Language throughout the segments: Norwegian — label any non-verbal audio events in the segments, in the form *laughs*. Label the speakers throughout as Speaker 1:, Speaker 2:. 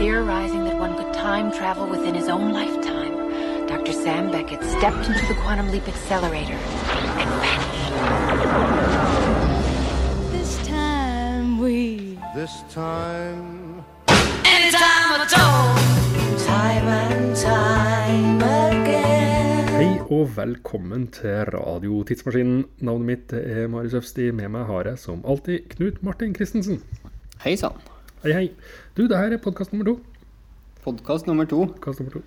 Speaker 1: Theorizing that one could time travel within his own lifetime, Dr. Sam Beckett stepped into the quantum leap accelerator and vanished.
Speaker 2: This time we
Speaker 3: This time,
Speaker 2: Anytime at all Time and time again
Speaker 4: Hei og velkommen til Radio Tidsmaskinen. Navnet mitt er Marius Øfsti. Med meg har jeg som alltid Knut Martin Christensen.
Speaker 5: Hei sann.
Speaker 4: Hei, hei. Du, det her er podkast nummer to.
Speaker 5: Podkast nummer to.
Speaker 4: Podcast nummer to.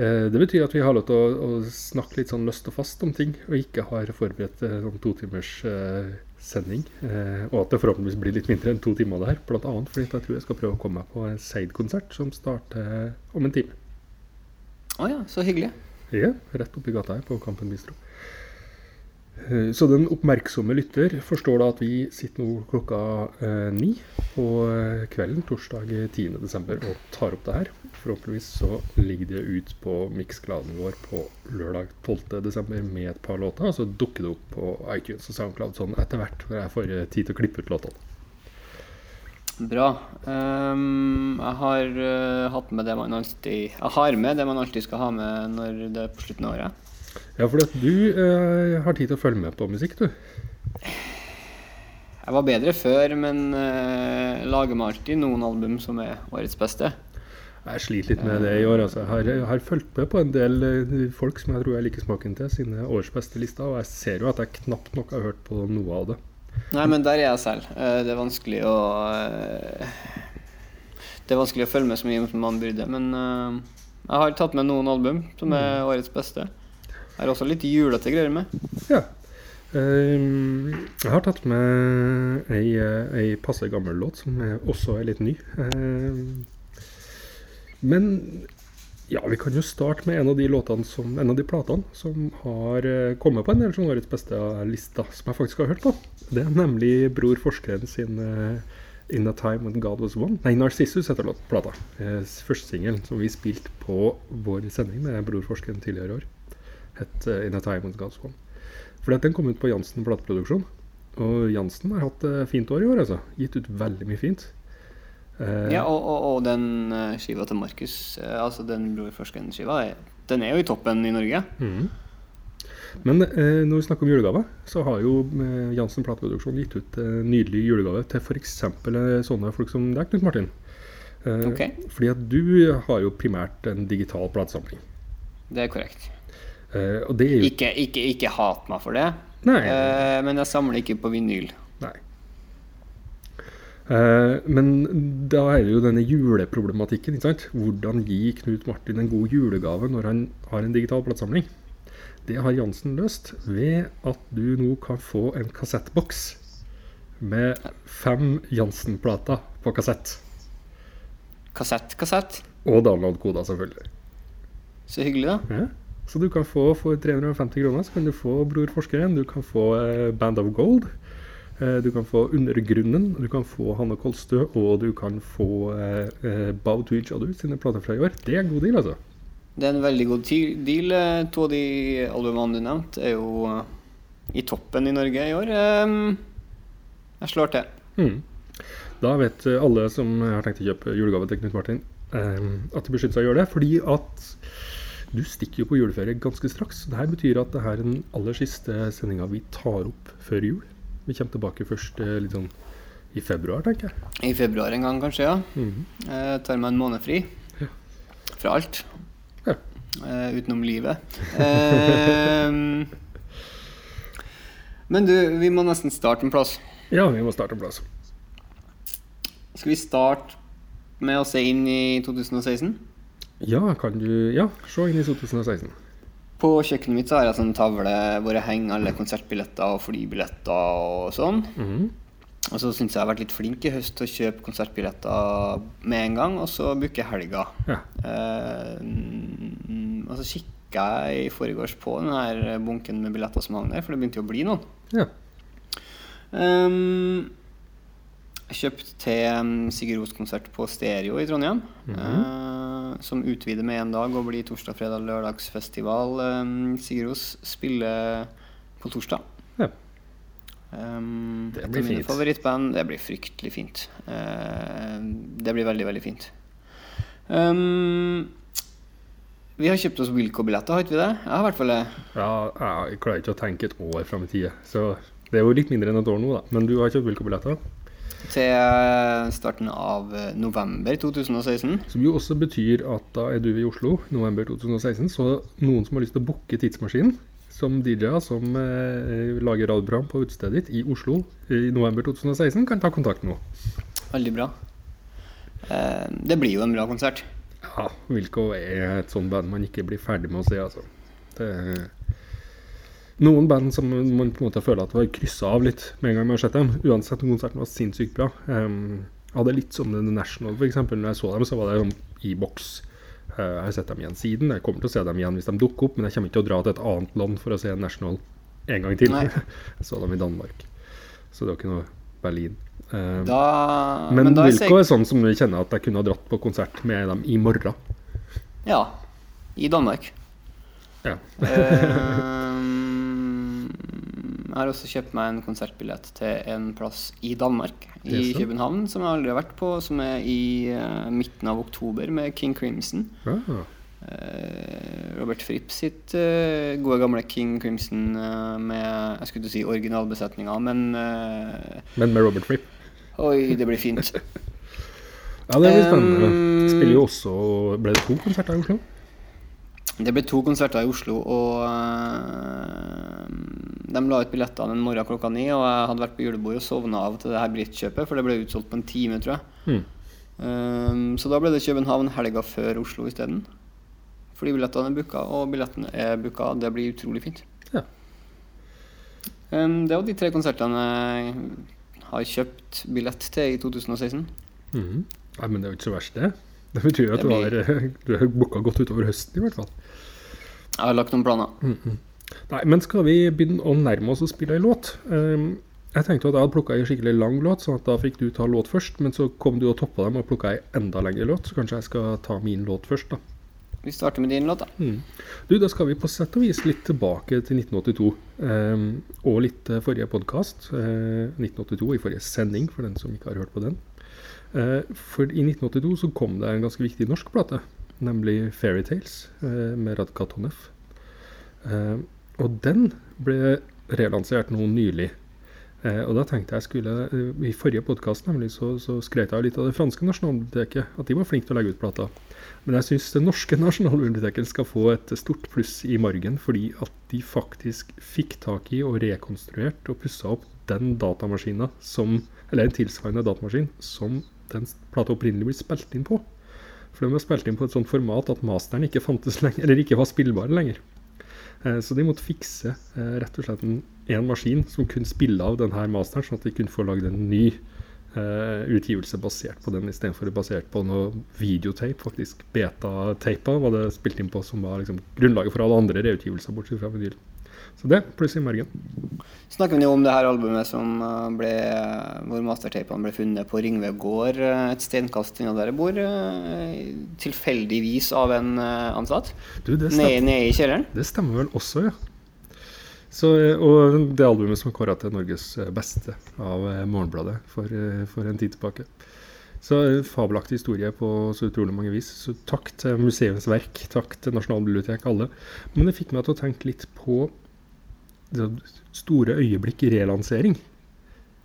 Speaker 4: Eh, Det betyr at vi har lov til å, å snakke litt sånn løst og fast om ting, og ikke har forberedt eh, sånn to timers eh, sending. Eh, og at det forhåpentligvis blir litt mindre enn to timer det her. Blant annet fordi jeg tror jeg skal prøve å komme meg på en Seid-konsert som starter om en time.
Speaker 5: Å ja, så hyggelig.
Speaker 4: Ja, rett oppi gata her på Kampen Bistro. Eh, Så den oppmerksomme lytter forstår da at vi sitter nå klokka eh, ni på eh, kvelden torsdag 10.12. og tar opp det her. Forhåpentligvis så ligger det ut på mikskladen vår på lørdag 12.12. med et par låter. Og så dukker det opp på iTunes og SoundCloud sånn etter hvert når jeg får tid til å klippe ut låtene.
Speaker 5: Bra. Um, jeg har uh, hatt med det man alltid Jeg har med det man alltid skal ha med når det er på slutten av året.
Speaker 4: Ja, for at du eh, har tid til å følge med på musikk, du.
Speaker 5: Jeg var bedre før, men eh, lager meg alltid noen album som er årets beste.
Speaker 4: Jeg sliter litt med det i år. Altså. Jeg, har, jeg har fulgt med på en del eh, folk som jeg tror jeg liker smaken til, sine års beste lister, og jeg ser jo at jeg knapt nok har hørt på noe av det.
Speaker 5: Nei, men der er jeg selv. Eh, det er vanskelig å eh, Det er vanskelig å følge med så mye som man burde. Men jeg har tatt med noen album som er årets beste. Jeg er også litt julete greier med.
Speaker 4: Ja. Ehm, jeg har tatt med ei, eh, ei passe gammel låt som også er litt ny. Ehm, men ja, vi kan jo starte med en av de låtene som, en av de platene som har eh, kommet på en del sånn årets beste-lista, som jeg faktisk har hørt på. Det er nemlig Bror Forskeren sin eh, In a Time When God Was One. Nei, 'Narcissus' heter låt- plata. Eh, første singelen som vi spilte på vår sending med Bror Forskeren tidligere i år. Het eh, In a Time When God Was Fordi at den kom ut på Jansen plateproduksjon. Og Jansen har hatt det fint år i år, altså. Gitt ut veldig mye fint. Eh,
Speaker 5: Ja, og, og, og den uh, skiva til Markus, uh, altså den Bror Forskeren-skiva, er- den er jo i toppen i Norge.
Speaker 4: Mm. Men eh, når vi snakker om julegave, så har jo eh, Jansen plateproduksjon gitt ut eh, nydelig julegave til f.eks. Eh, sånne folk som deg, Knut Martin. Eh,
Speaker 5: okay.
Speaker 4: Fordi at du har jo primært en digital platesamling.
Speaker 5: Det er korrekt.
Speaker 4: Eh, og det er jo
Speaker 5: Ikke, ikke, ikke hat meg for det, eh, men jeg samler ikke på vinyl.
Speaker 4: Nei. Uh, men da er det jo denne juleproblematikken. ikke sant? Hvordan gi Knut Martin en god julegave når han har en digital platesamling? Det har Jansen løst ved at du nå kan få en kassettboks med fem Jansen-plater på kassett.
Speaker 5: Kassett, kassett.
Speaker 4: Og download-koder, selvfølgelig.
Speaker 5: Så hyggelig, da.
Speaker 4: Ja. Så du kan få for 350 kroner så kan du få Bror Forskeren, du kan få eh, Band of Gold, eh, du kan få Undergrunnen, du kan få Hanne Kolstø, og du kan få eh, eh, Bow to Each Other sine plater fra i år. Det er en god deal, altså.
Speaker 5: Det er en veldig god deal. To av de albumene du nevnte, er jo i toppen i Norge i år. Ehm, Jeg slår til.
Speaker 4: Mm. Da vet alle som har tenkt å kjøpe julegave til Knut Martin, eh, at de beskytter seg å gjøre det. Fordi at du stikker jo på juleferie ganske straks. Det her betyr at det her er den aller siste sendinga vi tar opp før jul. Vi kommer tilbake først eh, litt sånn i februar, tenker jeg.
Speaker 5: I februar en gang, kanskje, ja.
Speaker 4: Mhm.
Speaker 5: Jeg tar meg en måned fri.
Speaker 4: Ja.
Speaker 5: Fra alt.
Speaker 4: Ja.
Speaker 5: Uh, utenom livet. Uh, men du, vi må nesten starte en plass.
Speaker 4: Ja, vi må starte en plass.
Speaker 5: Skal vi starte med å se inn i 2016?
Speaker 4: Ja, kan du Ja, se inn i 2016.
Speaker 5: På kjøkkenet mitt så har jeg sånn tavle hvor jeg henger alle konsertbilletter og flybilletter og sånn.
Speaker 4: Mhm.
Speaker 5: Og så syns jeg jeg har vært litt flink i høst til å kjøpe konsertbilletter med en gang, og så booke helga.
Speaker 4: Ja.
Speaker 5: Eh, mm, og så kikka jeg i forgårs på den her bunken med billetter som hang der, for det begynte jo å bli noen.
Speaker 4: ja.
Speaker 5: Um, jeg kjøpte til Sigurd Ros-konsert på Stereo i Trondheim. eh, som utvider med én dag og blir torsdag, fredag, lørdagsfestival. Um, Sigurd Ros spiller på torsdag.
Speaker 4: Ja.
Speaker 5: Um,
Speaker 4: Det blir fint.
Speaker 5: favorittband. Det blir fryktelig fint. Eh, det blir veldig, veldig fint. Um, vi har kjøpt oss Wilco-billetter, har ikke vi det? Jeg har i hvert fall det.
Speaker 4: Ja, jeg klarer ikke å tenke et år fram i tid, så det er jo litt mindre enn et år nå, da. Men du har kjøpt Wilco-billetter?
Speaker 5: Til eh, starten av eh, november 2016.
Speaker 4: Som jo også betyr at da er du i Oslo november 2016, så noen som har lyst til å booke tidsmaskinen som DJ-er som eh, lager radioprogram på utestedet ditt i Oslo i november 2016, kan ta kontakt nå.
Speaker 5: Veldig bra. Eh, det blir jo en bra konsert.
Speaker 4: Ja, Wilco er et sånt band man ikke blir ferdig med å se, altså. Det noen band som man på en måte føler at var kryssa av litt med en gang man har sett dem. Uansett om konserten var sinnssykt bra. Um, hadde litt som The National, f.eks. Når jeg så dem, så var det sånn i boks. Uh, jeg har sett dem igjen siden. Jeg kommer til å se dem igjen hvis de dukker opp, men jeg kommer ikke til å dra til et annet land for å se National en gang til. *laughs* Jeg så dem i Danmark. Så det var ikke noe Berlin. Um,
Speaker 5: Da,
Speaker 4: men
Speaker 5: men
Speaker 4: Wilco
Speaker 5: jeg
Speaker 4: er sånn som vi kjenner at jeg kunne ha dratt på konsert med dem i morgen.
Speaker 5: Ja. I Danmark.
Speaker 4: Ja.
Speaker 5: Jeg har også kjøpt meg en konsertbillett til en plass i Danmark, i? København, som jeg aldri har vært på, som er i uh, midten av oktober, med King Crimson.
Speaker 4: Ah,
Speaker 5: Uh, Robert Fripp sitt uh, gode gamle King Crimson med Jeg skulle ikke si originalbesetninga, men
Speaker 4: men med Robert Fripp.
Speaker 5: Oi, det blir fint. *laughs*
Speaker 4: Ja, det blir spennende.
Speaker 5: Um,
Speaker 4: Spiller jo også Ble det to konserter i Oslo?
Speaker 5: Det ble to konserter i Oslo, og de la ut billettene en morgen klokka ni. Og jeg hadde vært på julebord og sovna av til det her billettkjøpet, for det ble utsolgt på en time, tror jeg.
Speaker 4: Mm.
Speaker 5: Um, så da ble det København helga før Oslo isteden. Fordi billettene er booka, og billettene er booka. Det blir utrolig fint.
Speaker 4: Ja.
Speaker 5: Um, det var de tre konsertene jeg har kjøpt billett til i 2016.
Speaker 4: Mm. Nei, men det er jo ikke så verst, det. Det betyr jo at
Speaker 5: Det
Speaker 4: du har, du har booka godt utover høsten, i hvert fall.
Speaker 5: Jeg har lagt noen planer.
Speaker 4: Nei, men skal vi begynne å nærme oss å spille ei låt? Um, jeg tenkte at jeg hadde plukka ei skikkelig lang låt, sånn at da fikk du ta låt først. Men så kom du og toppa dem og plukka ei enda lengre låt, så kanskje jeg skal ta min låt først, da.
Speaker 5: Vi starter med din låt, da.
Speaker 4: Du, da skal vi på sett og vis litt tilbake til 1982. Um, og litt eh, forrige podkast. 1982 i forrige sending, for den som ikke har hørt på den. Eh, for i 1982 så kom det en ganske viktig norsk plate, nemlig Fairytales uh, med Radka Tonev. Og den ble relansert nå nylig. Eh, og da tenkte jeg skulle eh, I forrige podkast så, så skrøt jeg litt av det franske nasjonalbiblioteket, at de var flinke til å legge ut plater. Men jeg syns det norske *laughs* nasjonalbiblioteket skal få et stort pluss i margen, fordi at de faktisk fikk tak i og rekonstruert og pussa opp den datamaskina som Eller en tilsvarende datamaskin som den plata opprinnelig ble spilt inn på. For den ble spilt inn på et sånt format at masteren ikke fantes lenger, eller ikke var spillbar lenger. Eh, Så de måtte fikse eh, rett og slett en, maskin som kunne spille av denne masteren, sånn at de kunne få lagd en ny eh, utgivelse basert på den, istedenfor basert på noe videotape, faktisk. Beta-tapa var det spilt inn på, som var liksom grunnlaget for alle andre reutgivelser, bortsett fra vinyl. Så det, pluss i margen.
Speaker 5: Snakker vi om det her albumet som eh, ble, hvor mastertapene ble funnet på Ringve gård, eh, et steinkast unna der jeg bor, eh, tilfeldigvis av en ansatt?
Speaker 4: Du, det stemmer,
Speaker 5: nede i kjelleren?
Speaker 4: det stemmer vel også, ja. Så, og det albumet som kåra til Norges beste av Morgenbladet for, for en tid tilbake. Så fabelaktig historie på så utrolig mange vis. Så takk til museumsverk, takk til Nasjonalbibliotek, alle. Men det fikk meg til å tenke litt på store øyeblikk i relansering.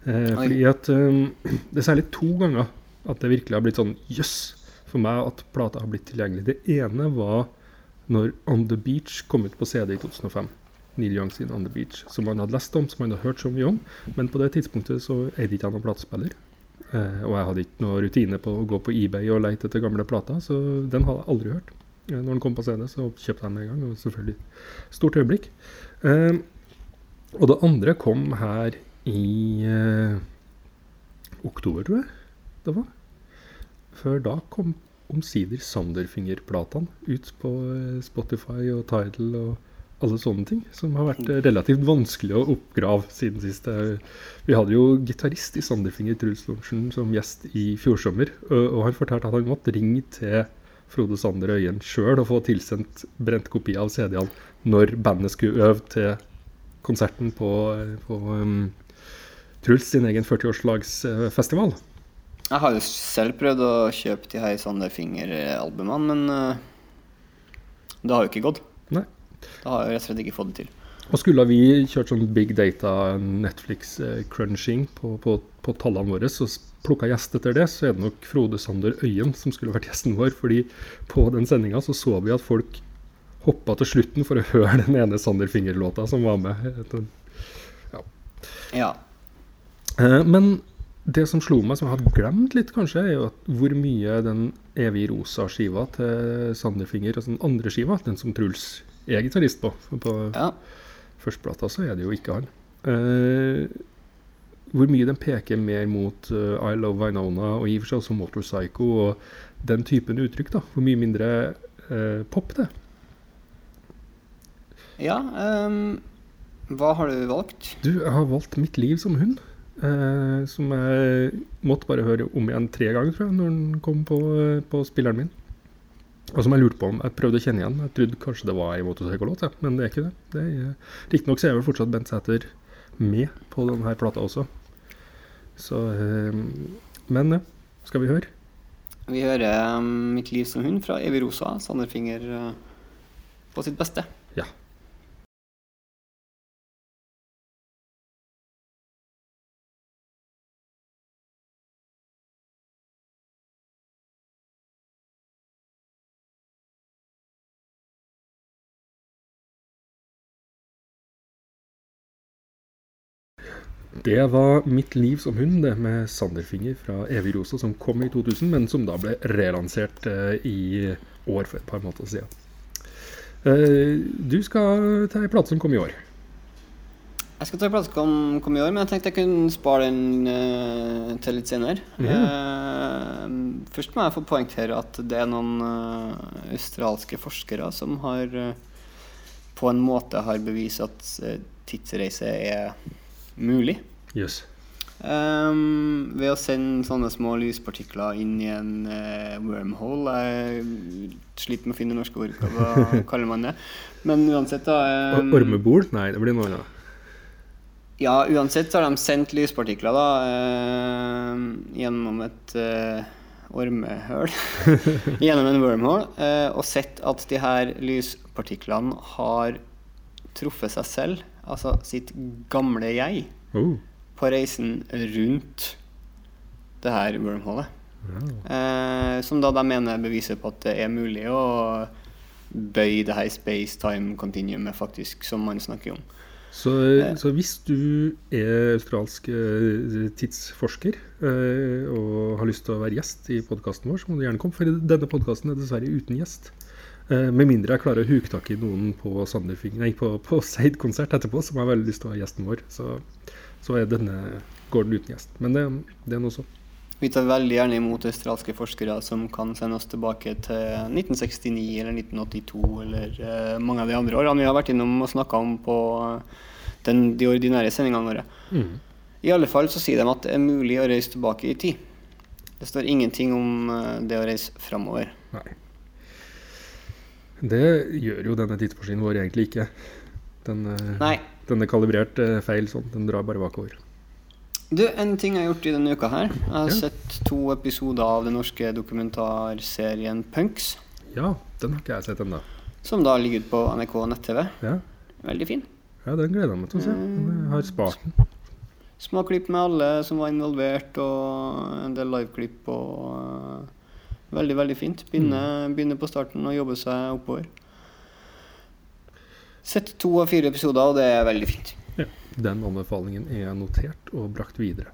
Speaker 4: Eh, fordi at eh, *clears throat* det er særlig to ganger at det virkelig har blitt sånn jøss for meg at plata har blitt tilgjengelig. Det ene var når On The Beach kom ut på CD i 2005. Neil Young sin On The Beach, som han hadde lest om, som han hadde hørt så mye om. Men på det tidspunktet så eide ikke han noen platespiller. Eh, og jeg hadde ikke noe rutine på å gå på eBay og lete etter gamle plater, så den hadde jeg aldri hørt. Eh, når den kom på CD, så kjøpte jeg den med en gang, og selvfølgelig stort øyeblikk. Eh, og det andre kom her i eh, oktober, tror jeg det var. Før da kom omsider Sanderfinger-platene ut på eh, Spotify og Tidal og alle sånne ting, som har vært eh, relativt vanskelig å oppgrave siden sist. Vi hadde jo gitarist i Sanderfinger, Truls Lorentzen, som gjest i fjor sommer, og han fortalte at han måtte ringe til Frode Sander Øyen sjøl og få tilsendt brent kopi av CD-ene når bandet skulle øve til konserten på, på um, Truls sin egen 40-årslagsfestival.
Speaker 5: Jeg har jo selv prøvd å kjøpe de her Sanderfinger-albumene, men uh, det har jo ikke gått.
Speaker 4: Nei.
Speaker 5: Det har jeg rett og slett ikke fått det til.
Speaker 4: Og skulle vi kjørt sånn big data Netflix-crunching på, på, på tallene våre, så plukka gjest etter det, så er det nok Frode Sander Øyen som skulle vært gjesten vår. fordi på den sendinga så så vi at folk hoppa til slutten for å høre den ene Sander Finger-låta som var med.
Speaker 5: Ja.
Speaker 4: ja. Men det som slo meg, som jeg hadde glemt litt, kanskje, er jo hvor mye den evig rosa skiva til Sanderfinger, altså den andre skiva, den som Truls er gitarist på På
Speaker 5: ja.
Speaker 4: førsteplata så er det jo ikke han. Eh, hvor mye den peker mer mot eh, I Love Vinona og i og for seg også Motorpsycho og den typen uttrykk. da, Hvor mye mindre eh, pop det er.
Speaker 5: Ja Um, hva har du valgt?
Speaker 4: Du, jeg har valgt Mitt liv som hund. Eh, som jeg måtte bare høre om igjen tre ganger, tror jeg, når den kom på, eh, på spilleren min. Og som jeg lurte på om jeg prøvde å kjenne igjen. Jeg trodde kanskje det var ei motorsykkelåt, ja, men det er ikke det. det er, Riktignok så er vel fortsatt Bent Sæther med på denne plata også. Så eh, Men ja, skal vi høre?
Speaker 5: Vi hører um, 'Mitt liv som hund' fra Evy Rosa, Sanderfinger eh, på sitt beste.
Speaker 4: Ja. Det var 'Mitt liv som hund' det med Sanderfinger fra Evig Rosa, som kom i 2000, men som da ble relansert eh, i år for et par måneder siden. Eh, du skal ta ei plate som kom i år.
Speaker 5: Jeg skal ta en plate som kom i år, men jeg tenkte jeg kunne spare den uh, til litt senere. Eh, først må jeg få poengtere at det er noen uh, australske forskere som har på en måte har bevist at tidsreise er mulig.
Speaker 4: Jøss.
Speaker 5: Um, ved å sende sånne små lyspartikler inn i en uh, wormhole. Jeg sliter med å finne norske ord. Hva *laughs* kaller man det? Men uansett, da um,
Speaker 4: Ormebol? Nei, det blir noe annet.
Speaker 5: Ja, uansett så har de sendt lyspartikler da uh, gjennom et uh, ormehøl. *laughs* gjennom en wormhole. Eh, og sett at de her lyspartiklene har truffet seg selv, altså sitt gamle jeg,
Speaker 4: Oh,
Speaker 5: på reisen rundt det her wormholet. Eh, som da de mener beviser på at det er mulig å bøye det her space-time-continuumet faktisk, som man snakker om.
Speaker 4: Så, så hvis du er australsk eh, tidsforsker eh, og har lyst til å være gjest i podkasten vår, så må du gjerne komme, for denne podkasten er dessverre uten gjest. Eh, med mindre jeg klarer å huke tak i noen på nei, på, på Seid-konsert etterpå som har veldig lyst til å ha gjesten vår. Så, så er denne, gården uten gjest. Men det, det er noe så.
Speaker 5: Vi tar veldig gjerne imot australske forskere som kan sende oss tilbake til 1969 eller 1982 eller uh, mange av de andre årene vi har vært innom og snakka om på eh, den, de ordinære sendingene våre. I alle fall så sier de at det er mulig å reise tilbake i tid. Det står ingenting om eh, det å reise framover.
Speaker 4: Nei. Det gjør jo denne tidsmaskinen vår egentlig ikke. Den, uh...
Speaker 5: Nei.
Speaker 4: Den er kalibrert eh, feil sånn. Den drar bare bakover.
Speaker 5: Du, en ting jeg har gjort i denne uka her. Jeg har
Speaker 4: Ja.
Speaker 5: sett to episoder av den norske dokumentarserien Punks.
Speaker 4: Ja, den har ikke jeg sett ennå.
Speaker 5: Som da ligger ute på NRK nett-TV.
Speaker 4: Ja.
Speaker 5: Veldig fin.
Speaker 4: ja, den gleder jeg meg til å se. Jeg har spart den.
Speaker 5: Små klipp med alle som var involvert, og en del liveklipp. og eh, Veldig, veldig fint. Begynne, begynne på starten og jobbe seg oppover. Sett to av fire episoder, og det er veldig fint.
Speaker 4: Ja. Den anbefalingen er notert og brakt videre.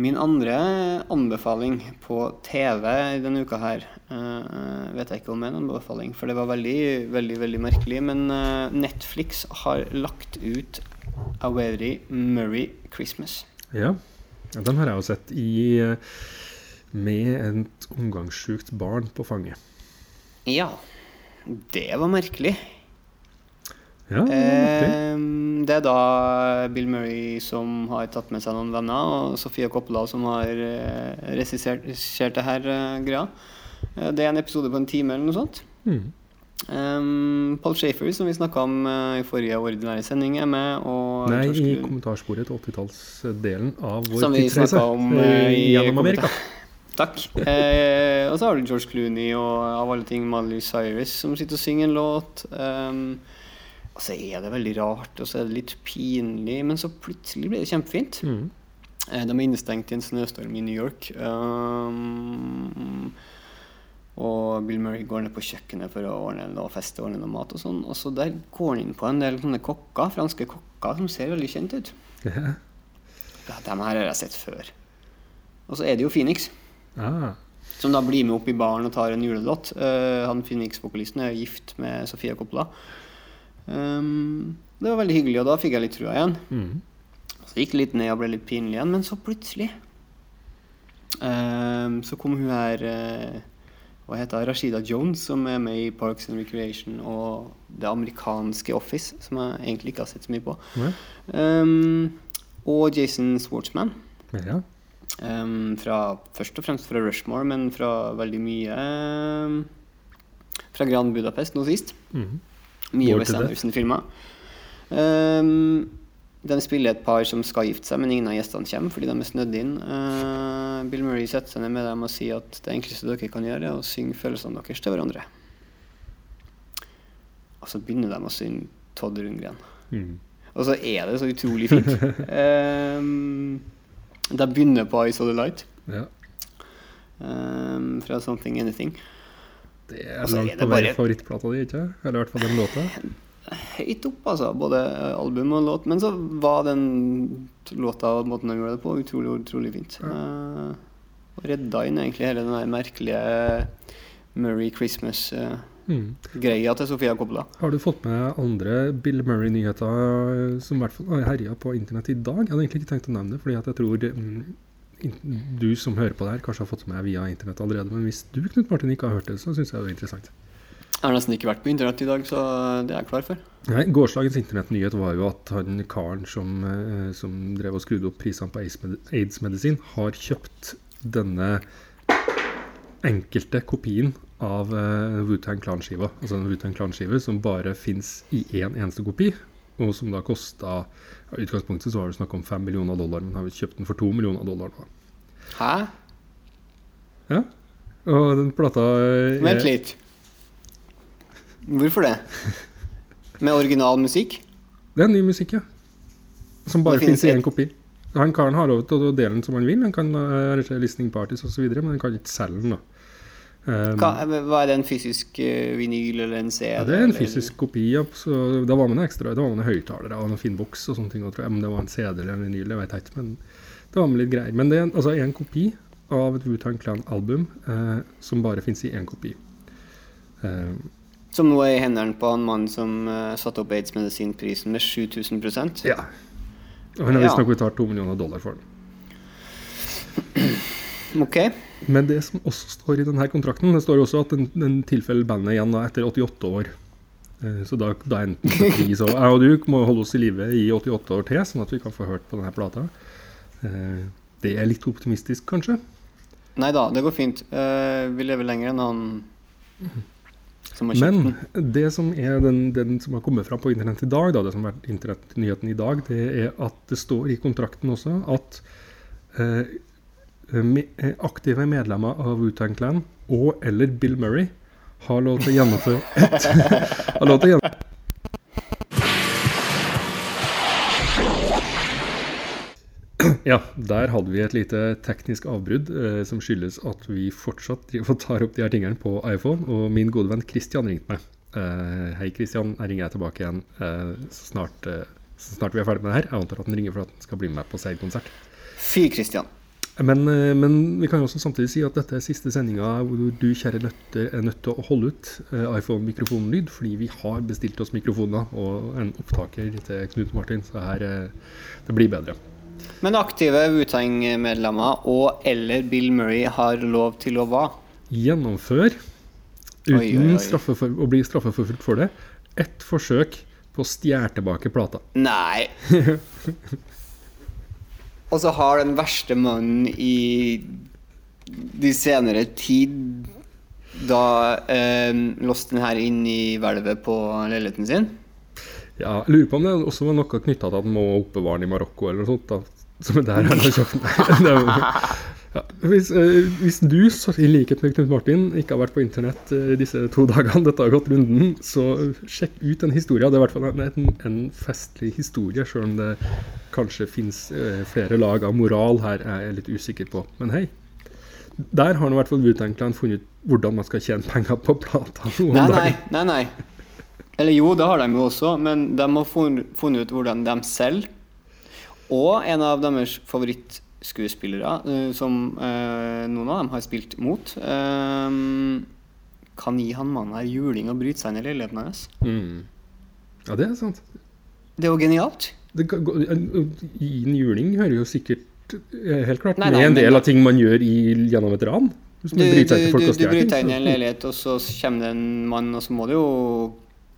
Speaker 5: Min andre anbefaling på TV denne uka her uh, vet jeg ikke om er en anbefaling, for det var veldig, veldig veldig merkelig. Men uh, Netflix har lagt ut A Very Murray Christmas.
Speaker 4: Ja, ja den har jeg jo sett i eh, med et omgangssjukt barn på fanget.
Speaker 5: Ja, det var merkelig.
Speaker 4: Ja.
Speaker 5: Eh, det er da Bill Murray som har tatt med seg noen venner, og Sofia Coppola som har eh, regissert det her eh, greia. Eh, det er en episode på en time eller noe sånt.
Speaker 4: Mm.
Speaker 5: Um, Paul Shafer, som vi snakka om eh, i forrige ordinære sending, er med. Og
Speaker 4: Nei, i kommentarsporet til 80-tallsdelen av vår
Speaker 5: Som vi snakka om, *laughs*
Speaker 4: eh,
Speaker 5: i
Speaker 4: gjennom Amerika. *laughs*
Speaker 5: Takk. Eh, og så har du George Clooney og av alle ting Miley Cyrus som sitter og synger en låt. Um, og så er det veldig rart, og så er det litt pinlig, men så plutselig blir det kjempefint.
Speaker 4: Mm.
Speaker 5: Eh, de er innestengt i en snøstorm i New York. Um, og Bill Murray går ned på kjøkkenet for å ordne noe fest og ordne noe mat. Og sånn Og så der går han inn på en del sånne kokker, franske kokker som ser veldig kjent ut.
Speaker 4: Ja.
Speaker 5: Ja, dem her har jeg sett før. Og så er det jo Phoenix,
Speaker 4: Ah.
Speaker 5: som da blir med opp i baren og tar en julelåt. Uh, han Phoenix-vokalisten er gift med Sofia Coppola. Um, det var veldig hyggelig, og da fikk jeg litt trua igjen.
Speaker 4: Mm.
Speaker 5: Så gikk det litt ned og ble litt pinlig igjen, men så plutselig um, Så kom hun her uh, Hva heter? Rashida Jones, som er med i Parks and Recreation og det amerikanske Office, som jeg egentlig ikke har sett så mye på.
Speaker 4: Ja.
Speaker 5: Um, og Jason Schwartzman.
Speaker 4: ja.
Speaker 5: Um, fra, først og fremst fra Rushmore, men fra veldig mye um, Fra Grand Budapest nå sist.
Speaker 4: Mhm.
Speaker 5: Mye Wes. Anderson-filmer. Um, de spiller et par som skal gifte seg, men ingen av gjestene kommer fordi de er snødd inn. Uh, Bill Murray setter seg ned med dem og sier at det enkleste dere kan gjøre, er å synge følelsene deres til hverandre. Og så begynner de å synge Todd Rundgren.
Speaker 4: Mm.
Speaker 5: Og så er det så utrolig fint. um, *laughs* de begynner på I Saw The Light
Speaker 4: ja.
Speaker 5: um, fra Something Anything.
Speaker 4: Det er
Speaker 5: Altså, er
Speaker 4: langt
Speaker 5: det
Speaker 4: på vei
Speaker 5: bare-
Speaker 4: favorittplata di, ikke Eller i hvert fall den låta.
Speaker 5: høyt opp, altså. Både album og låt. Men så var den låta og måten han gjorde det på, utrolig utrolig fint. Eh, og redda inn egentlig hele den der merkelige Murray Christmas-greia
Speaker 4: Mm.
Speaker 5: til Sofia Coppola.
Speaker 4: Har du fått med andre Bill Murray-nyheter som i hvert fall har herja på internett i dag? Jeg hadde egentlig ikke tenkt å nevne det, fordi at jeg tror mm, du som hører på det her, kanskje har fått med via internett allerede. Men hvis du, Knut Martin, ikke har hørt det, så syns jeg det er interessant.
Speaker 5: Jeg har nesten ikke vært på internett i dag, så det er jeg klar for.
Speaker 4: Nei, Gårsdagens internettnyhet var jo at han karen som, eh, som drev og skrudde opp prisene på aids-med- aids-medisin, har kjøpt denne enkelte kopien av uh, Wu-Tang Clan-skiva. Altså en Wu-Tang Clan-skive som bare fins i én eneste kopi, og som da kosta I utgangspunktet så var det snakk om fem millioner dollar, men har vi kjøpt den for to millioner dollar nå.
Speaker 5: Hæ?
Speaker 4: Ja. Og den plata er...
Speaker 5: Vent litt. Hvorfor det? Med original musikk?
Speaker 4: Det er ny musikk, ja. Som bare fins i én kopi. Han karen har lov til å dele den som han vil. Han kan uh, arrangere listening parties osv., men han kan ikke selge den. da. Um,
Speaker 5: Hva, er det, en fysisk eh, vinyl eller en CD?
Speaker 4: ja, det er en fysisk kopi. Ja, så da var med ekstra. da var man høyttalere og noen fin boks og sånne ting. Og. Om det var en CD eller en vinyl, det vet jeg ikke. Men det var med litt greier. Men det er en- altså en kopi av et Wu-Tang Clan-album eh, som bare finnes i én kopi. Eh,
Speaker 5: Som nå er i hendene på en mann som uh, satte opp aids-medisinprisen med 7000%
Speaker 4: ja. Og han har
Speaker 5: Ja.
Speaker 4: visstnok betalt to millioner dollar for den.
Speaker 5: Ok.
Speaker 4: Men det som også står i denne kontrakten, det står også at den, den tilfeller bandet igjen da, etter 88 år. Eh, Så da, da enten vi, så jeg og du må holde oss i live i 88 år til, sånn at vi kan få hørt på denne plata. Eh, Det er litt optimistisk, kanskje.
Speaker 5: Nei da, det går fint. Eh, vi lever lenger enn han som har kjøpt
Speaker 4: Men
Speaker 5: den.
Speaker 4: det som er den, den som har kommet fram på internett i dag, da, det som har vært internettnyheten i dag, det er at det står i kontrakten også at eh, aktive medlemmer av Wu-Tang Clan og eller Bill Murray har lov til å gjennomføre *laughs* et har lov til å gjennomføre Ja, der hadde vi et lite teknisk avbrudd eh, som skyldes at vi fortsatt tar opp de her tingene på iPhone. Og min gode venn Christian ringte meg. Eh, Hei, Christian. Jeg ringer jeg tilbake igjen eh, så, snart, eh, så snart vi er ferdig med det her. Jeg antar at han ringer for at han skal bli med på seilkonsert.
Speaker 5: Fy, Christian.
Speaker 4: Men, eh, men vi kan jo også samtidig si at dette er siste sendinga hvor du, kjære lytter, er nødt til å holde ut eh, iPhone-mikrofonlyd, fordi vi har bestilt oss mikrofoner og en opptaker til Knut Martin, så her eh, det blir bedre.
Speaker 5: Men aktive Wu-Tang-medlemmer og eller Bill Murray har lov til å hva?
Speaker 4: Gjennomfør, uten
Speaker 5: Oi, oi, oi.
Speaker 4: å bli straffeforfulgt for det, ett forsøk på å stjele tilbake plata.
Speaker 5: Nei. *laughs* Og så har den verste mannen i de senere tid da eh, låst den her inn i hvelvet på leiligheten sin.
Speaker 4: Ja, jeg lurer på om det også var noe knytta til at han må oppbevare den i Marokko eller noe sånt. da. Som er der *laughs* er Ja, hvis, eh, hvis du, så, i likhet med Knut Martin, ikke har vært på internett eh, disse to *laughs* dagene dette har gått runden, så sjekk ut den historien. Det er i hvert fall en, en, festlig historie, sjøl om det kanskje fins eh, flere lag av moral her, er jeg litt usikker på. Men hei. Der har han i hvert fall Wu-Tang-Clan funnet ut hvordan man skal tjene penger på plata.
Speaker 5: Nei, nei, nei, nei. Eller jo, det har de jo også, men de har funnet ut hvordan de selger. Og en av deres favorittskuespillere, eh, som eh, noen av dem har spilt mot, eh, kan gi han mannen her juling og bryte seg inn i leiligheten hans.
Speaker 4: Mm. Ja, det er sant.
Speaker 5: Det er jo genialt.
Speaker 4: Det, kan gå- en- Gi en juling hører jo sikkert helt klart
Speaker 5: Nei,
Speaker 4: med en del av ting man gjør i, gjennom et ran.
Speaker 5: Du, du, du, du bryter inn i en leilighet, og så kommer det en mann, og så må du jo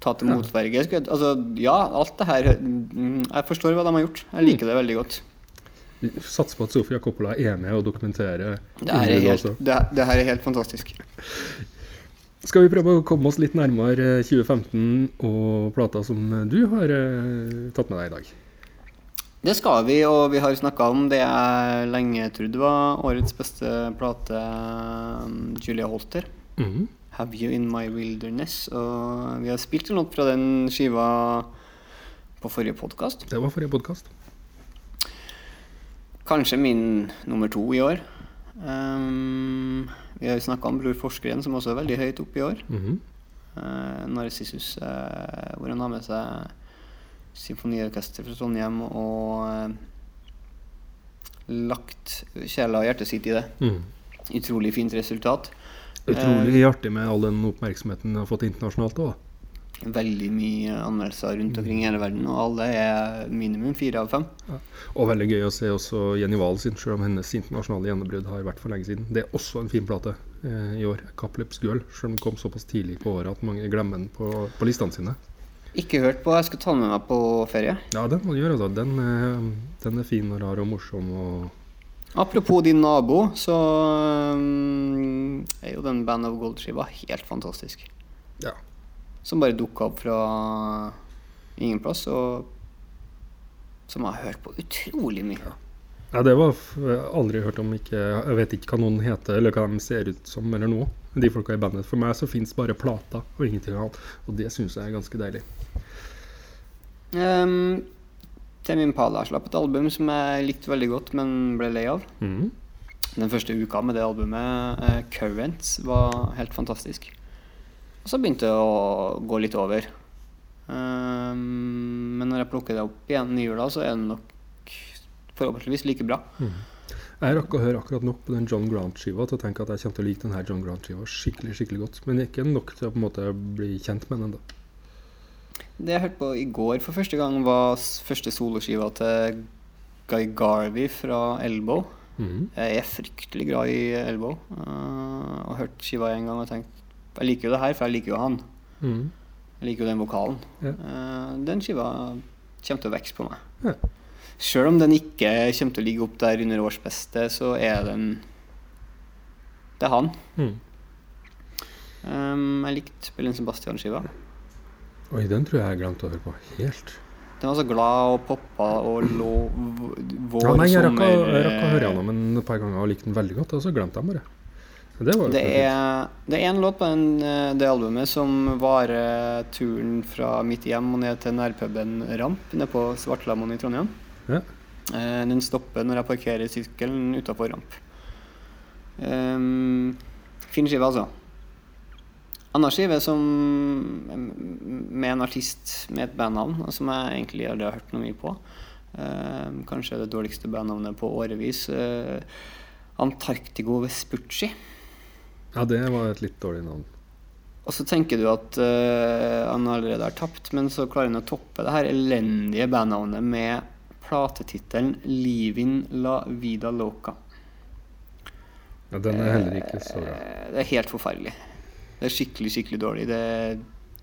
Speaker 5: ta til motverge. Altså, ja, alt det her mm, Jeg forstår hva de har gjort. Jeg liker det veldig godt.
Speaker 4: Satser på at Sofia Coppola er med og dokumenterer
Speaker 5: Det her er helt, det, det her er helt fantastisk.
Speaker 4: Skal vi prøve å komme oss litt nærmere eh, 2015 og plata som du har eh, tatt med deg i dag?
Speaker 5: Det skal vi, og vi har snakka om det jeg lenge trodde var årets beste plate, Julia Holter.
Speaker 4: Mhm.
Speaker 5: 'Have You In My Wilderness'. Og vi har spilt en låt fra den skiva på forrige podkast.
Speaker 4: Det var forrige podkast.
Speaker 5: Kanskje min nummer to i år. Um, vi har jo snakka om Bror Forskeren, som også er veldig høyt oppe i år.
Speaker 4: Mhm.
Speaker 5: Uh, Narsissus, uh, hvor han har med seg symfoniorkester fra Trondheim og uh, lagt sjela og hjertet sitt i det.
Speaker 4: Mm.
Speaker 5: Utrolig fint resultat.
Speaker 4: Utrolig artig med all den oppmerksomheten den har fått internasjonalt òg.
Speaker 5: Veldig mye anmeldelser rundt omkring i hele verden, og alle er minimum fire av fem.
Speaker 4: Og veldig gøy å se også Jenny Wahl sin, selv om hennes internasjonale gjennombrudd har vært for lenge siden. Det er også en fin plate eh, i år. 'Capløps Girl', selv om den kom såpass tidlig på året at mange glemmer den på, på listene sine.
Speaker 5: Ikke hørt på, jeg skal ta den med meg på ferie.
Speaker 4: Ja, den må du gjøre, da. Den, eh, den er fin og rar og morsom og
Speaker 5: Apropos din nabo, så um, er jo den Band of Gold-skiva helt fantastisk.
Speaker 4: Ja.
Speaker 5: Som bare dukka opp fra ingen plass, og som jeg har hørt på utrolig mye.
Speaker 4: Ja, det var aldri hørt om ikke Jeg vet ikke hva noen heter, eller hva de ser ut som, eller noe. De folka i bandet. For meg så fins bare plata og ingenting annet. Og det syns jeg er ganske deilig.
Speaker 5: Um, Temi Impala slapp et album som jeg likte veldig godt, men ble lei av.
Speaker 4: Mm.
Speaker 5: Den første uka med det albumet, uh, 'Currents', var helt fantastisk. Og så begynte det å gå litt over. Um, men når jeg plukker det opp igjen i jula, så er det nok forhåpentligvis like bra.
Speaker 4: Jeg rakk å høre akkurat nok på den John Grant-skiva til å tenke at jeg kommer til å like denne John Grant-skiva skikkelig skikkelig godt. Men ikke nok til å på en måte bli kjent med den ennå.
Speaker 5: Det jeg hørte på i går for første gang, var første soloskiva til Guy Garvey fra Elbow.
Speaker 4: Mhm.
Speaker 5: Jeg er fryktelig glad i Elbow. Uh, og hørte skiva en gang og tenkte Jeg liker jo det her, for jeg liker jo han.
Speaker 4: Mm.
Speaker 5: Jeg liker jo den vokalen.
Speaker 4: Ja.
Speaker 5: Eh, den skiva kommer til å vokse på meg.
Speaker 4: Ja.
Speaker 5: Sjøl om den ikke kommer til å ligge opp der under årsbeste, så er den Det er han.
Speaker 4: Mm.
Speaker 5: Um, jeg likte Spillen Sebastian-skiva.
Speaker 4: Oi, den tror jeg jeg glemte å høre på helt.
Speaker 5: Den var så glad og poppa og lå vår,
Speaker 4: Ja, nei, jeg
Speaker 5: sommer
Speaker 4: jeg rakk å høre den et par ganger og likte den veldig godt, og så glemte jeg den bare. Det var
Speaker 5: Det er, det er en låt på den, eh, det albumet som varer turen fra mitt hjem og ned til nærpuben Ramp nede på Svartlamoen i Trondheim.
Speaker 4: Ja.
Speaker 5: Eh, Den stopper når jeg parkerer sykkelen utafor Ramp. Um, fin skive, altså. Anna skive som med en artist med et bandnavn som jeg egentlig aldri har hørt noe mye på. Um, kanskje det dårligste bandnavnet på årevis. Uh, Antarctigo Vespucci.
Speaker 4: Ja, det var et litt dårlig navn.
Speaker 5: Og så tenker du at uh, han allerede har tapt, men så klarer han å toppe det her elendige bandnavnet med platetittelen 'Livin la vida loca'.
Speaker 4: Ja, den er heller ikke så bra.
Speaker 5: Eh, Det er helt forferdelig. Det er skikkelig, skikkelig dårlig. Det er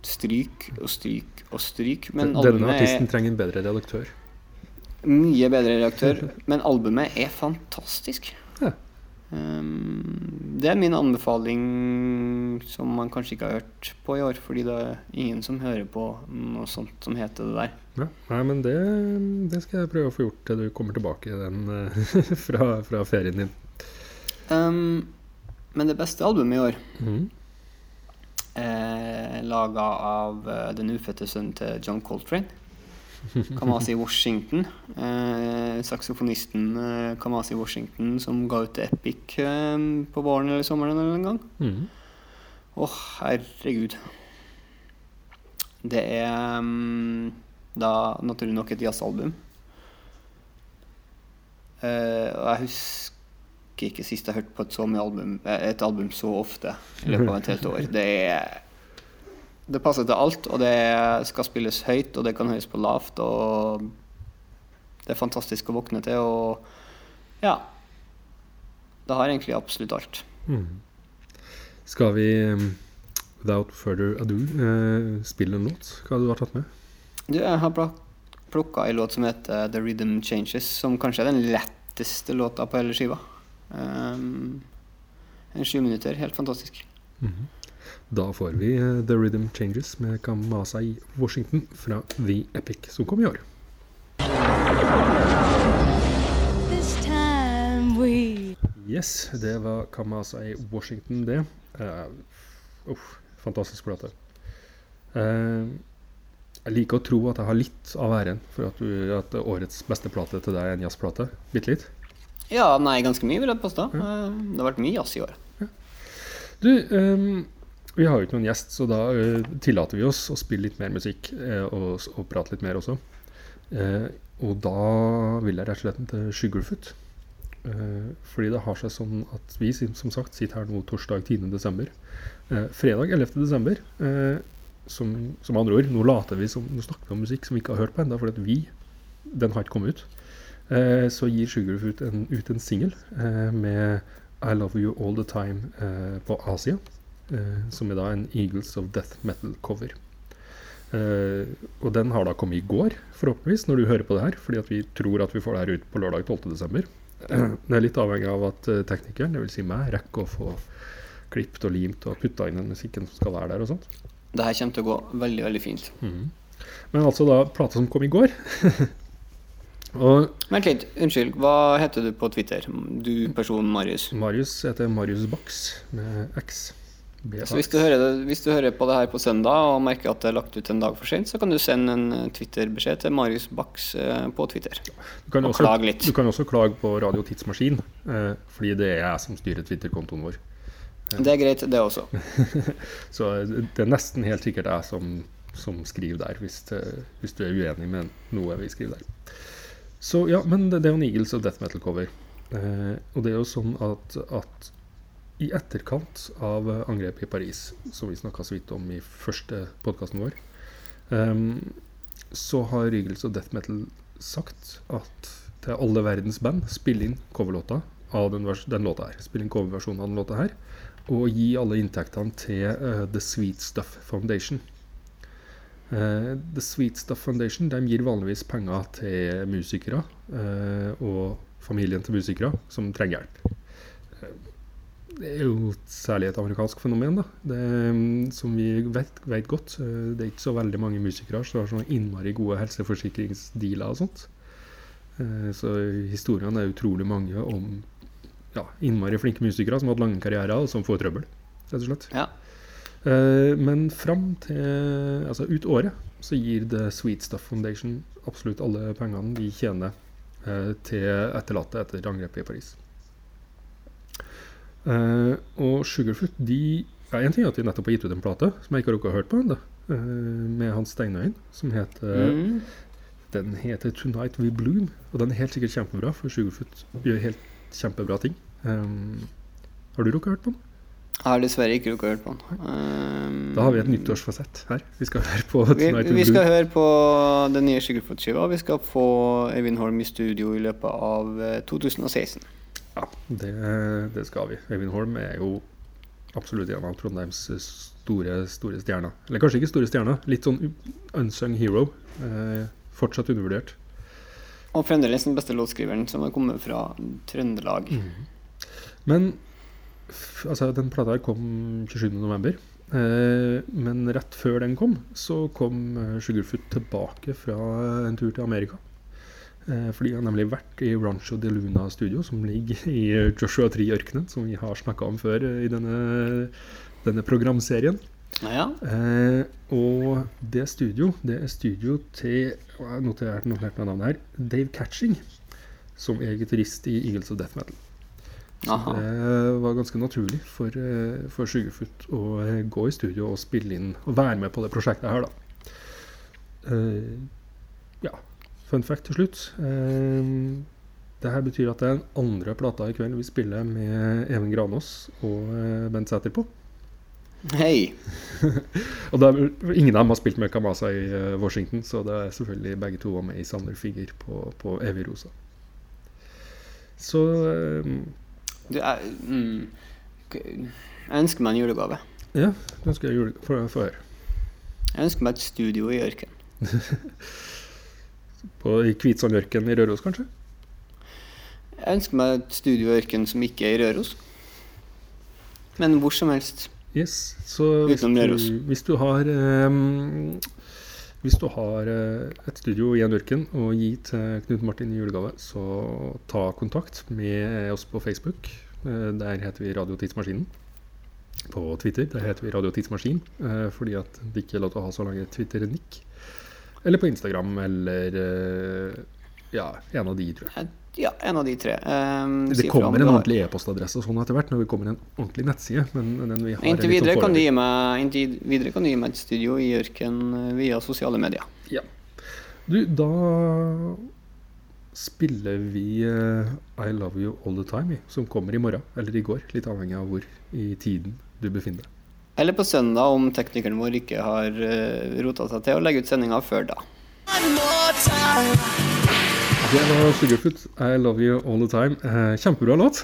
Speaker 5: stryk og stryk og stryk. Men
Speaker 4: Denne artisten
Speaker 5: er
Speaker 4: trenger en bedre redaktør.
Speaker 5: mye bedre redaktør. *laughs* Men albumet er fantastisk.
Speaker 4: Ja.
Speaker 5: Um, det er min anbefaling som man kanskje ikke har hørt på i år, fordi det er ingen som hører på noe sånt som heter det der.
Speaker 4: Ja, nei, men det, det skal jeg prøve å få gjort til du kommer tilbake den, eh, *laughs* fra, fra ferien din.
Speaker 5: Um, men det beste albumet i år
Speaker 4: mm.
Speaker 5: Eh, laga av eh, den ufødte sønnen til John Coltrane. Kamasi Washington. Eh, saksofonisten eh, Kamasi Washington som ga ut Epic eh, på våren eller sommeren eller en gang. Å, mm. oh, herregud. Det er um, da naturlig nok et jazzalbum. Eh, og jeg husker ikke sist jeg hørte på et, så mye album, eh, et album så ofte i løpet av et helt år. Det er Det passer til alt, og det skal spilles høyt, og det kan høres på lavt, og det er fantastisk å våkne til, og ja. Det har egentlig absolutt alt.
Speaker 4: Mm. Skal vi, um, without further ado, eh, spille en låt? Hva har du tatt med?
Speaker 5: Du, jeg har plukka ei låt som heter The Rhythm Changes, som kanskje er den letteste låta på hele skiva. Um, en sju minutter. Helt fantastisk.
Speaker 4: Mhm. Da får vi eh, The Rhythm Changes med Kamasai Washington fra The Epic, som kom i år.
Speaker 2: This time we
Speaker 4: Yes, det var Kamasai Washington, det. Uh, uff, fantastisk plate. Uh, jeg liker å tro at jeg har litt av æren for at, du, at årets beste plate til deg er en jazzplate. Bitte litt.
Speaker 5: Ja, nei, ganske mye, vil jeg påstå. Ja. Det har vært mye jazz i år.
Speaker 4: Du, ehm, vi har jo ikke noen gjest, så da uh, tillater vi oss å spille litt mer musikk uh, og, og prate litt mer også. Uh, og da vil jeg rett og slett til Sugarfoot. Fordi det har seg sånn at vi som sagt sitter her nå torsdag 10. desember. Eh, fredag 11. desember, eh, som, som andre ord, nå later vi som nå snakker vi om musikk som vi ikke har hørt på ennå, fordi vi, den har ikke kommet ut. Så gir Sugarfoot en, ut en singel eh, med I Love You All The Time på Asia. Eh, som er da en Eagles of Death Metal-cover. Eh, og den har da kommet i går, forhåpentligvis, når du hører på det her. Fordi at vi tror at vi får det her ut på lørdag 12.12. Det er litt avhengig av at eh, teknikeren, dvs. Si meg, rekker å få klippet og limt og putta inn den musikken som skal være der og sånt.
Speaker 5: Det her kommer til å gå veldig, veldig fint.
Speaker 4: Men altså da plata som kom i går. *laughs* og
Speaker 5: Vent litt. Unnskyld. Hva heter du på Twitter? Du personen Marius.
Speaker 4: Marius heter Marius Bax med X.
Speaker 5: Så hvis du, hører det, hvis du hører på det her på søndag og merker at det er lagt ut en dag for sent, så kan du sende en eh, Twitter-beskjed til Marius Bax eh, på Twitter.
Speaker 4: Du kan,
Speaker 5: Og
Speaker 4: også,
Speaker 5: klage litt.
Speaker 4: du kan også klage på Radio Tidsmaskin, eh, fordi det er jeg som styrer Twitter-kontoen vår.
Speaker 5: Det er greit, det også. *laughs*
Speaker 4: Så det er nesten helt sikkert jeg som, som skriver der, hvis, hvis du er uenig med noe vi skriver der. Så ja, men det, er jo en Eagles og Death Metal-cover. Og det er jo sånn at, at i etterkant av angrepet i Paris, som vi snakka så vidt om i første podkasten vår, um, så har Rygels og Death Metal sagt at til alle verdens band spille inn coverlåta av den, den låta her. Spille inn coverversjonen av den låta her. Og gi alle inntektene til uh, The Sweet Stuff Foundation. Uh, The Sweet Stuff Foundation de gir vanligvis penger til musikere uh, og familien til musikere som trenger hjelp. Det er jo særlig et amerikansk fenomen, da. Det, mm, som vi vet, vet godt. Eh, Det er ikke så veldig mange musikere som har sånne innmari gode helseforsikringsdealer og sånt. Eh, Så historiene er utrolig mange om ja, innmari flinke musikere som har hatt lange karrierer, og som får trøbbel, rett og slett.
Speaker 5: Ja.
Speaker 4: Eh, men fram til Altså ut året så gir The Sweet Stuff Foundation absolutt alle pengene de tjener til etterlatte etter angrepet i Paris. Eh, og Sugarfoot de ja, En ting er at de nettopp har gitt ut en plate som jeg ikke har rukket å høre på ennå, med Hans Steinøyen, som heter
Speaker 5: Mm.
Speaker 4: Den heter 'Tonight We Bloom', og den er helt sikkert kjempebra, for Sugarfoot gjør helt kjempebra ting. Um, har du rukket å høre på den?
Speaker 5: Jeg har dessverre ikke rukket å høre på den. Um,
Speaker 4: Da har vi et nyttårsfasett her. Vi skal høre på
Speaker 5: vi,
Speaker 4: 'Tonight We
Speaker 5: vi skal høre på den nye Sugarfoot-skiva. Vi skal få Eivind Holm i studio i løpet av eh, 2016.
Speaker 4: Ja, det, det skal vi. Øyvind Holm er jo absolutt en av Trondheims store, store stjerner. Eller kanskje ikke store stjerner, litt sånn unsung hero. Eh, fortsatt undervurdert.
Speaker 5: Og fremdeles den beste låtskriveren som har kommet fra Trøndelag.
Speaker 4: Men f- Altså, den plata kom 27.11. Eh, men rett før den kom, så kom eh, Sugarfoot tilbake fra en tur til Amerika. Eh, fordi jeg har nemlig vært i Rancho de Luna studio, som ligger i eh, Joshua Tree-ørkenen, som vi har snakka om før eh, i denne, denne programserien.
Speaker 5: Ja.
Speaker 4: Eh, og det studio, det er studio til Jeg har notert, notert navnet her. Dave Catching, som er gitarist i Eagles of Death Metal. Så
Speaker 5: Aha.
Speaker 4: det var ganske naturlig for, for Sugarfoot å gå i studio og spille inn og være med på det prosjektet her, da. Eh, ja. Fun fact til slutt. Eh, det her betyr at det er den andre plata i kveld vi spiller med Even Granås og eh, Bent Sæter på.
Speaker 5: Hei. *laughs*
Speaker 4: Og er, ingen av dem har spilt med Kamasa i eh, Washington, så det er selvfølgelig begge to var med i Sander Figger på, på Evig Rosa. Så eh,
Speaker 5: Du, jeg, mm, jeg ønsker meg en julegave.
Speaker 4: ja, du ønsker jeg julegave. Få høre.
Speaker 5: Jeg ønsker meg et studio i ørkenen. *laughs*
Speaker 4: På i Kvitsandørken i Røros, kanskje?
Speaker 5: Jeg ønsker meg et studio i som ikke er i Røros. Men hvor som helst.
Speaker 4: Yes. Så hvis du, hvis du har um, Hvis du har eh, et studio i en ørken å gi til Knut Martin i julegave, så ta kontakt med oss på Facebook. Eh, der heter vi Radio Tidsmaskinen. På Twitter der heter vi Radio Tidsmaskin, eh, fordi at det ikke er lov til å ha så lange Twitter-nikk. Eller på Instagram, eller eh, ja, en av de, tror jeg.
Speaker 5: Ja, en av de tre. Um,
Speaker 4: Det kommer en ordentlig e-postadresse sånn etter hvert når vi kommer en ordentlig nettside. Men den vi har
Speaker 5: Inntil videre,
Speaker 4: sånn
Speaker 5: kan du gi meg, inntil videre kan du gi meg et studio i ørkenen eh, via sosiale medier.
Speaker 4: Ja. Du, da spiller vi eh, I Love You All The Time, som kommer i morgen. Eller i går, litt avhengig av hvor i tiden du befinner deg.
Speaker 5: Eller på søndag, om teknikeren vår ikke har uh, rota seg til å legge ut sendinga før da.
Speaker 4: Det var Sugarfoot, I Love You All The Time. Eh, kjempebra låt.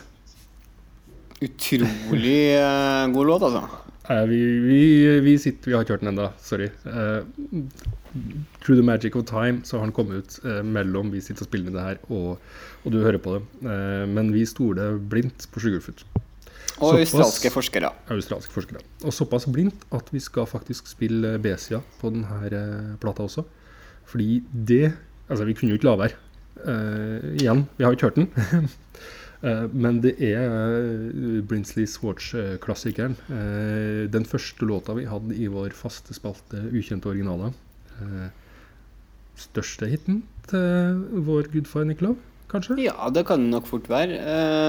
Speaker 5: Utrolig eh, god låt, altså.
Speaker 4: Eh, vi, vi, vi sitter, vi har ikke hørt den ennå, sorry. Uh, Through the Magic of Time så har den kommet ut uh, mellom vi sitter og spiller med det her, og, og du hører på det. Uh, men vi stoler blindt på Sugarfoot.
Speaker 5: Og australske forskere.
Speaker 4: australske forskere. Og såpass blindt at vi skal faktisk spille B-sida på denne eh, plata også. Fordi det Altså, vi kunne jo ikke la være. Uh, igjen, vi har jo ikke hørt den. uh, *laughs* men det er uh, Brinsley Swartz-klassikeren. Den første låta vi hadde i vår faste spalte Ukjente originaler. Største hiten til vår gudfar Nick Love, kanskje?
Speaker 5: Ja, det kan det nok fort være.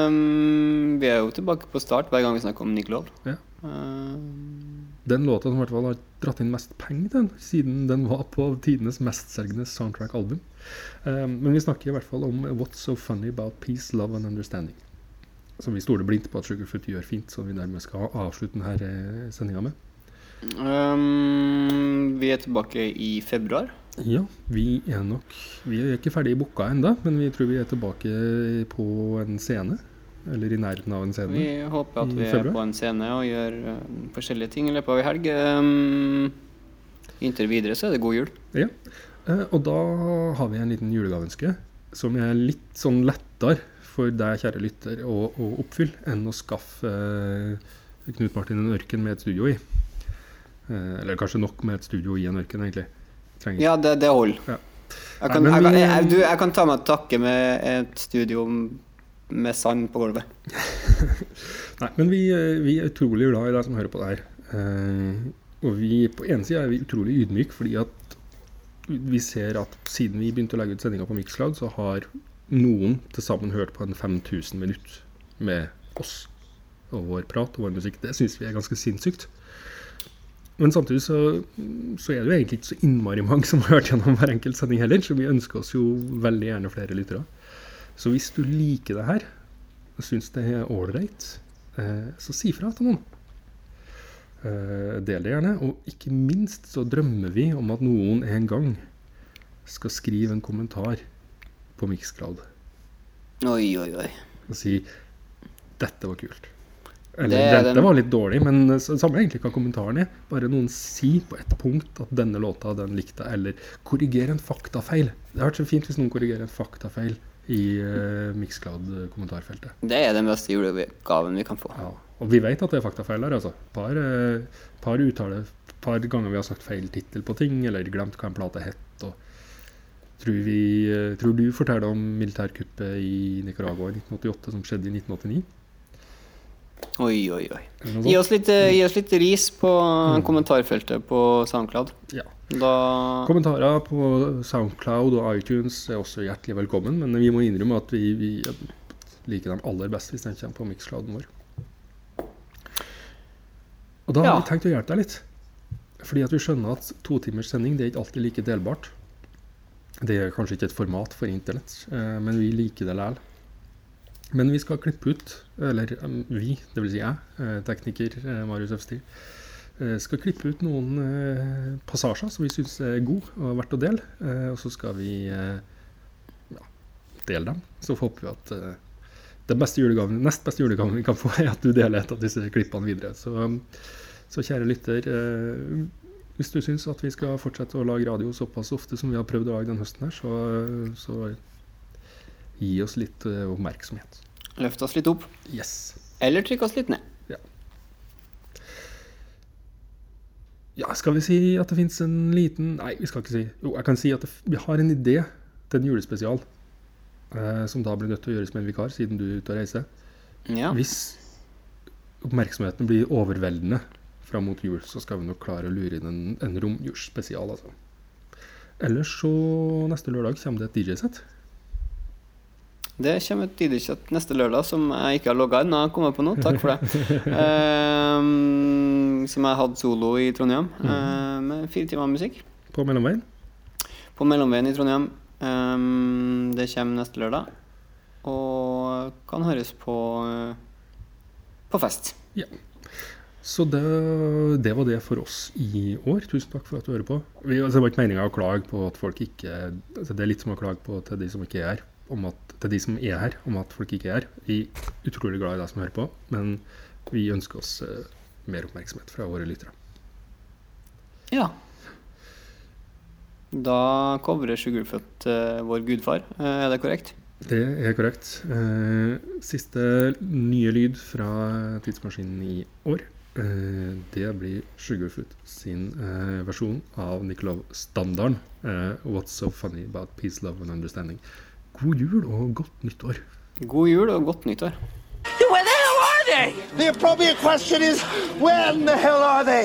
Speaker 5: Um, vi er jo tilbake på start hver gang vi snakker om Nick Love.
Speaker 4: Ja.
Speaker 5: Um,
Speaker 4: Den låta som i hvert fall har dratt inn mest penger til den, siden den var på tidenes mestselgende soundtrack-album. Um, men vi snakker i hvert fall om What's So Funny About Peace, Love and Understanding. Som vi stoler blindt på at Sugarfoot gjør fint, som vi dermed skal avslutte denne sendinga med.
Speaker 5: vi er tilbake i februar.
Speaker 4: Ja, vi er nok Vi er ikke ferdig booka ennå, men vi tror vi er tilbake på en scene. Eller i nærheten av en scene.
Speaker 5: Vi håper at vi er på en scene og gjør uh, forskjellige ting i løpet av ei helg. Um, inntil videre så er det god jul.
Speaker 4: Ja. Uh, og da har vi en liten julegaveønske som er litt sånn lettere for deg, kjære lytter, å, å oppfylle enn å skaffe uh, Knut Martin en ørken med et studio i. Eh, eller kanskje nok med et studio i en ørken, egentlig. Trenger
Speaker 5: Ja, det, det holder.
Speaker 4: Ja.
Speaker 5: Jeg, kan,
Speaker 4: Nei,
Speaker 5: jeg,
Speaker 4: vi-
Speaker 5: jeg, du, jeg kan ta meg takke med et studio med sand på gulvet. *laughs*
Speaker 4: Nei, men vi, eh, vi er utrolig glad i deg som hører på det her. Uh, og vi, på ene sida er vi utrolig ydmyke fordi at vi ser at siden vi begynte å legge ut sendinga på Mixcloud, så har noen til sammen hørt på en 5000 minutt med oss og vår prat og vår musikk. Det syns vi er ganske sinnssykt. Men samtidig så, så er det jo egentlig ikke så innmari mange som har hørt gjennom hver enkelt sending heller, så vi ønsker oss jo veldig gjerne flere lyttere. Så hvis du liker det her og syns det er ålreit, eh, så si fra til noen. Eh, del det gjerne. Og ikke minst så drømmer vi om at noen en gang skal skrive en kommentar på Mixcloud
Speaker 5: Oi, oi, oi.
Speaker 4: og si 'dette var kult'. Eller
Speaker 5: Det den-
Speaker 4: var litt dårlig', men eh, samme egentlig hva kommentaren er. Bare noen si på et punkt at 'denne låta, den likte jeg', eller korrigere en faktafeil. Det hadde vært så fint hvis noen korrigerer en faktafeil i uh, Mixcloud-kommentarfeltet.
Speaker 5: Det er den beste julegaven vi kan få.
Speaker 4: Ja. Og vi vet at det er faktafeil der, altså. Par, uh, par uttaler par ganger vi har sagt feil tittel på ting, eller glemt hva en plate het. og tror, vi, tror du forteller om militærkuppet i Nicaragua i 1988, som skjedde i 1989?
Speaker 5: Oi, oi, oi. Gi oss litt, eh, gi oss litt ris på kommentarfeltet på SoundCloud.
Speaker 4: Ja.
Speaker 5: Da
Speaker 4: Kommentarer på Soundcloud og iTunes er også hjertelig velkommen, men vi må innrømme at vi, vi liker dem aller best hvis de kommer på mixclouden vår. Og da har
Speaker 5: Ja.
Speaker 4: vi tenkt å hjelpe deg litt. Fordi at vi skjønner at to timers sending det er ikke alltid like delbart. Det er kanskje ikke et format for internett, eh, men vi liker det likevel. Men vi skal klippe ut, eller eh, vi, dvs. Si jeg, eh, tekniker eh, Marius Øvstig, eh, skal klippe ut noen passasjer som vi syns er gode og verdt å dele. Og så skal vi ja, dele dem. Så håper vi at den beste nest beste julegaven vi kan få, er at du deler et av disse klippene videre. Så, så kjære lytter, eh, hvis du syns at vi skal fortsette å lage radio såpass ofte som vi har prøvd å lage denne høsten her, så, så gi oss litt eh, oppmerksomhet.
Speaker 5: løft oss litt opp.
Speaker 4: Yes.
Speaker 5: Eller trykk oss litt ned.
Speaker 4: Ja, skal vi si at det fins en liten Nei, vi skal ikke si Jo, jeg kan si at det, vi har en idé til en julespesial. Eh, som da blir nødt til å gjøres med en vikar, siden du er ute og reiser.
Speaker 5: Ja.
Speaker 4: Hvis oppmerksomheten blir overveldende fram mot jul, så skal vi nok klare å lure inn en, en romjulsspesial, altså. Ellers så neste lørdag kommer det et DJ-sett.
Speaker 5: Det kommer et DJ-sett neste lørdag som jeg ikke har logga inn. Jeg kommet på noe. Takk for det. Um, *laughs* som jeg hadde solo i Trondheim, eh, med fire timer musikk.
Speaker 4: På mellomveien.
Speaker 5: På Mellomveien i Trondheim. Um, det kommer neste lørdag. Og kan høres på eh, på fest.
Speaker 4: Så det, det var det for oss i år. Tusen takk for at du hører på. Vi, altså, det var ikke meninga å klage på at folk ikke altså, Det er litt som å klage på til de som ikke er her, om at, til de som er her, om at folk ikke er her. Vi er utrolig glad i deg som hører på, men vi ønsker oss eh, mer oppmerksomhet fra våre lyttere.
Speaker 5: Ja. Da covrer Sugarfoot uh, vår gudfar. Eh, er det korrekt?
Speaker 4: Det er korrekt. Eh, siste nye lyd fra Tidsmaskinen i år. Eh, det blir Sugarfoot sin eh, versjon av Nicolov-standarden. Eh, What's so funny about peace, love and understanding god jul og godt nyttår.
Speaker 5: God jul og godt nyttår. Where the hell are they?
Speaker 3: The appropriate question is when the hell are they?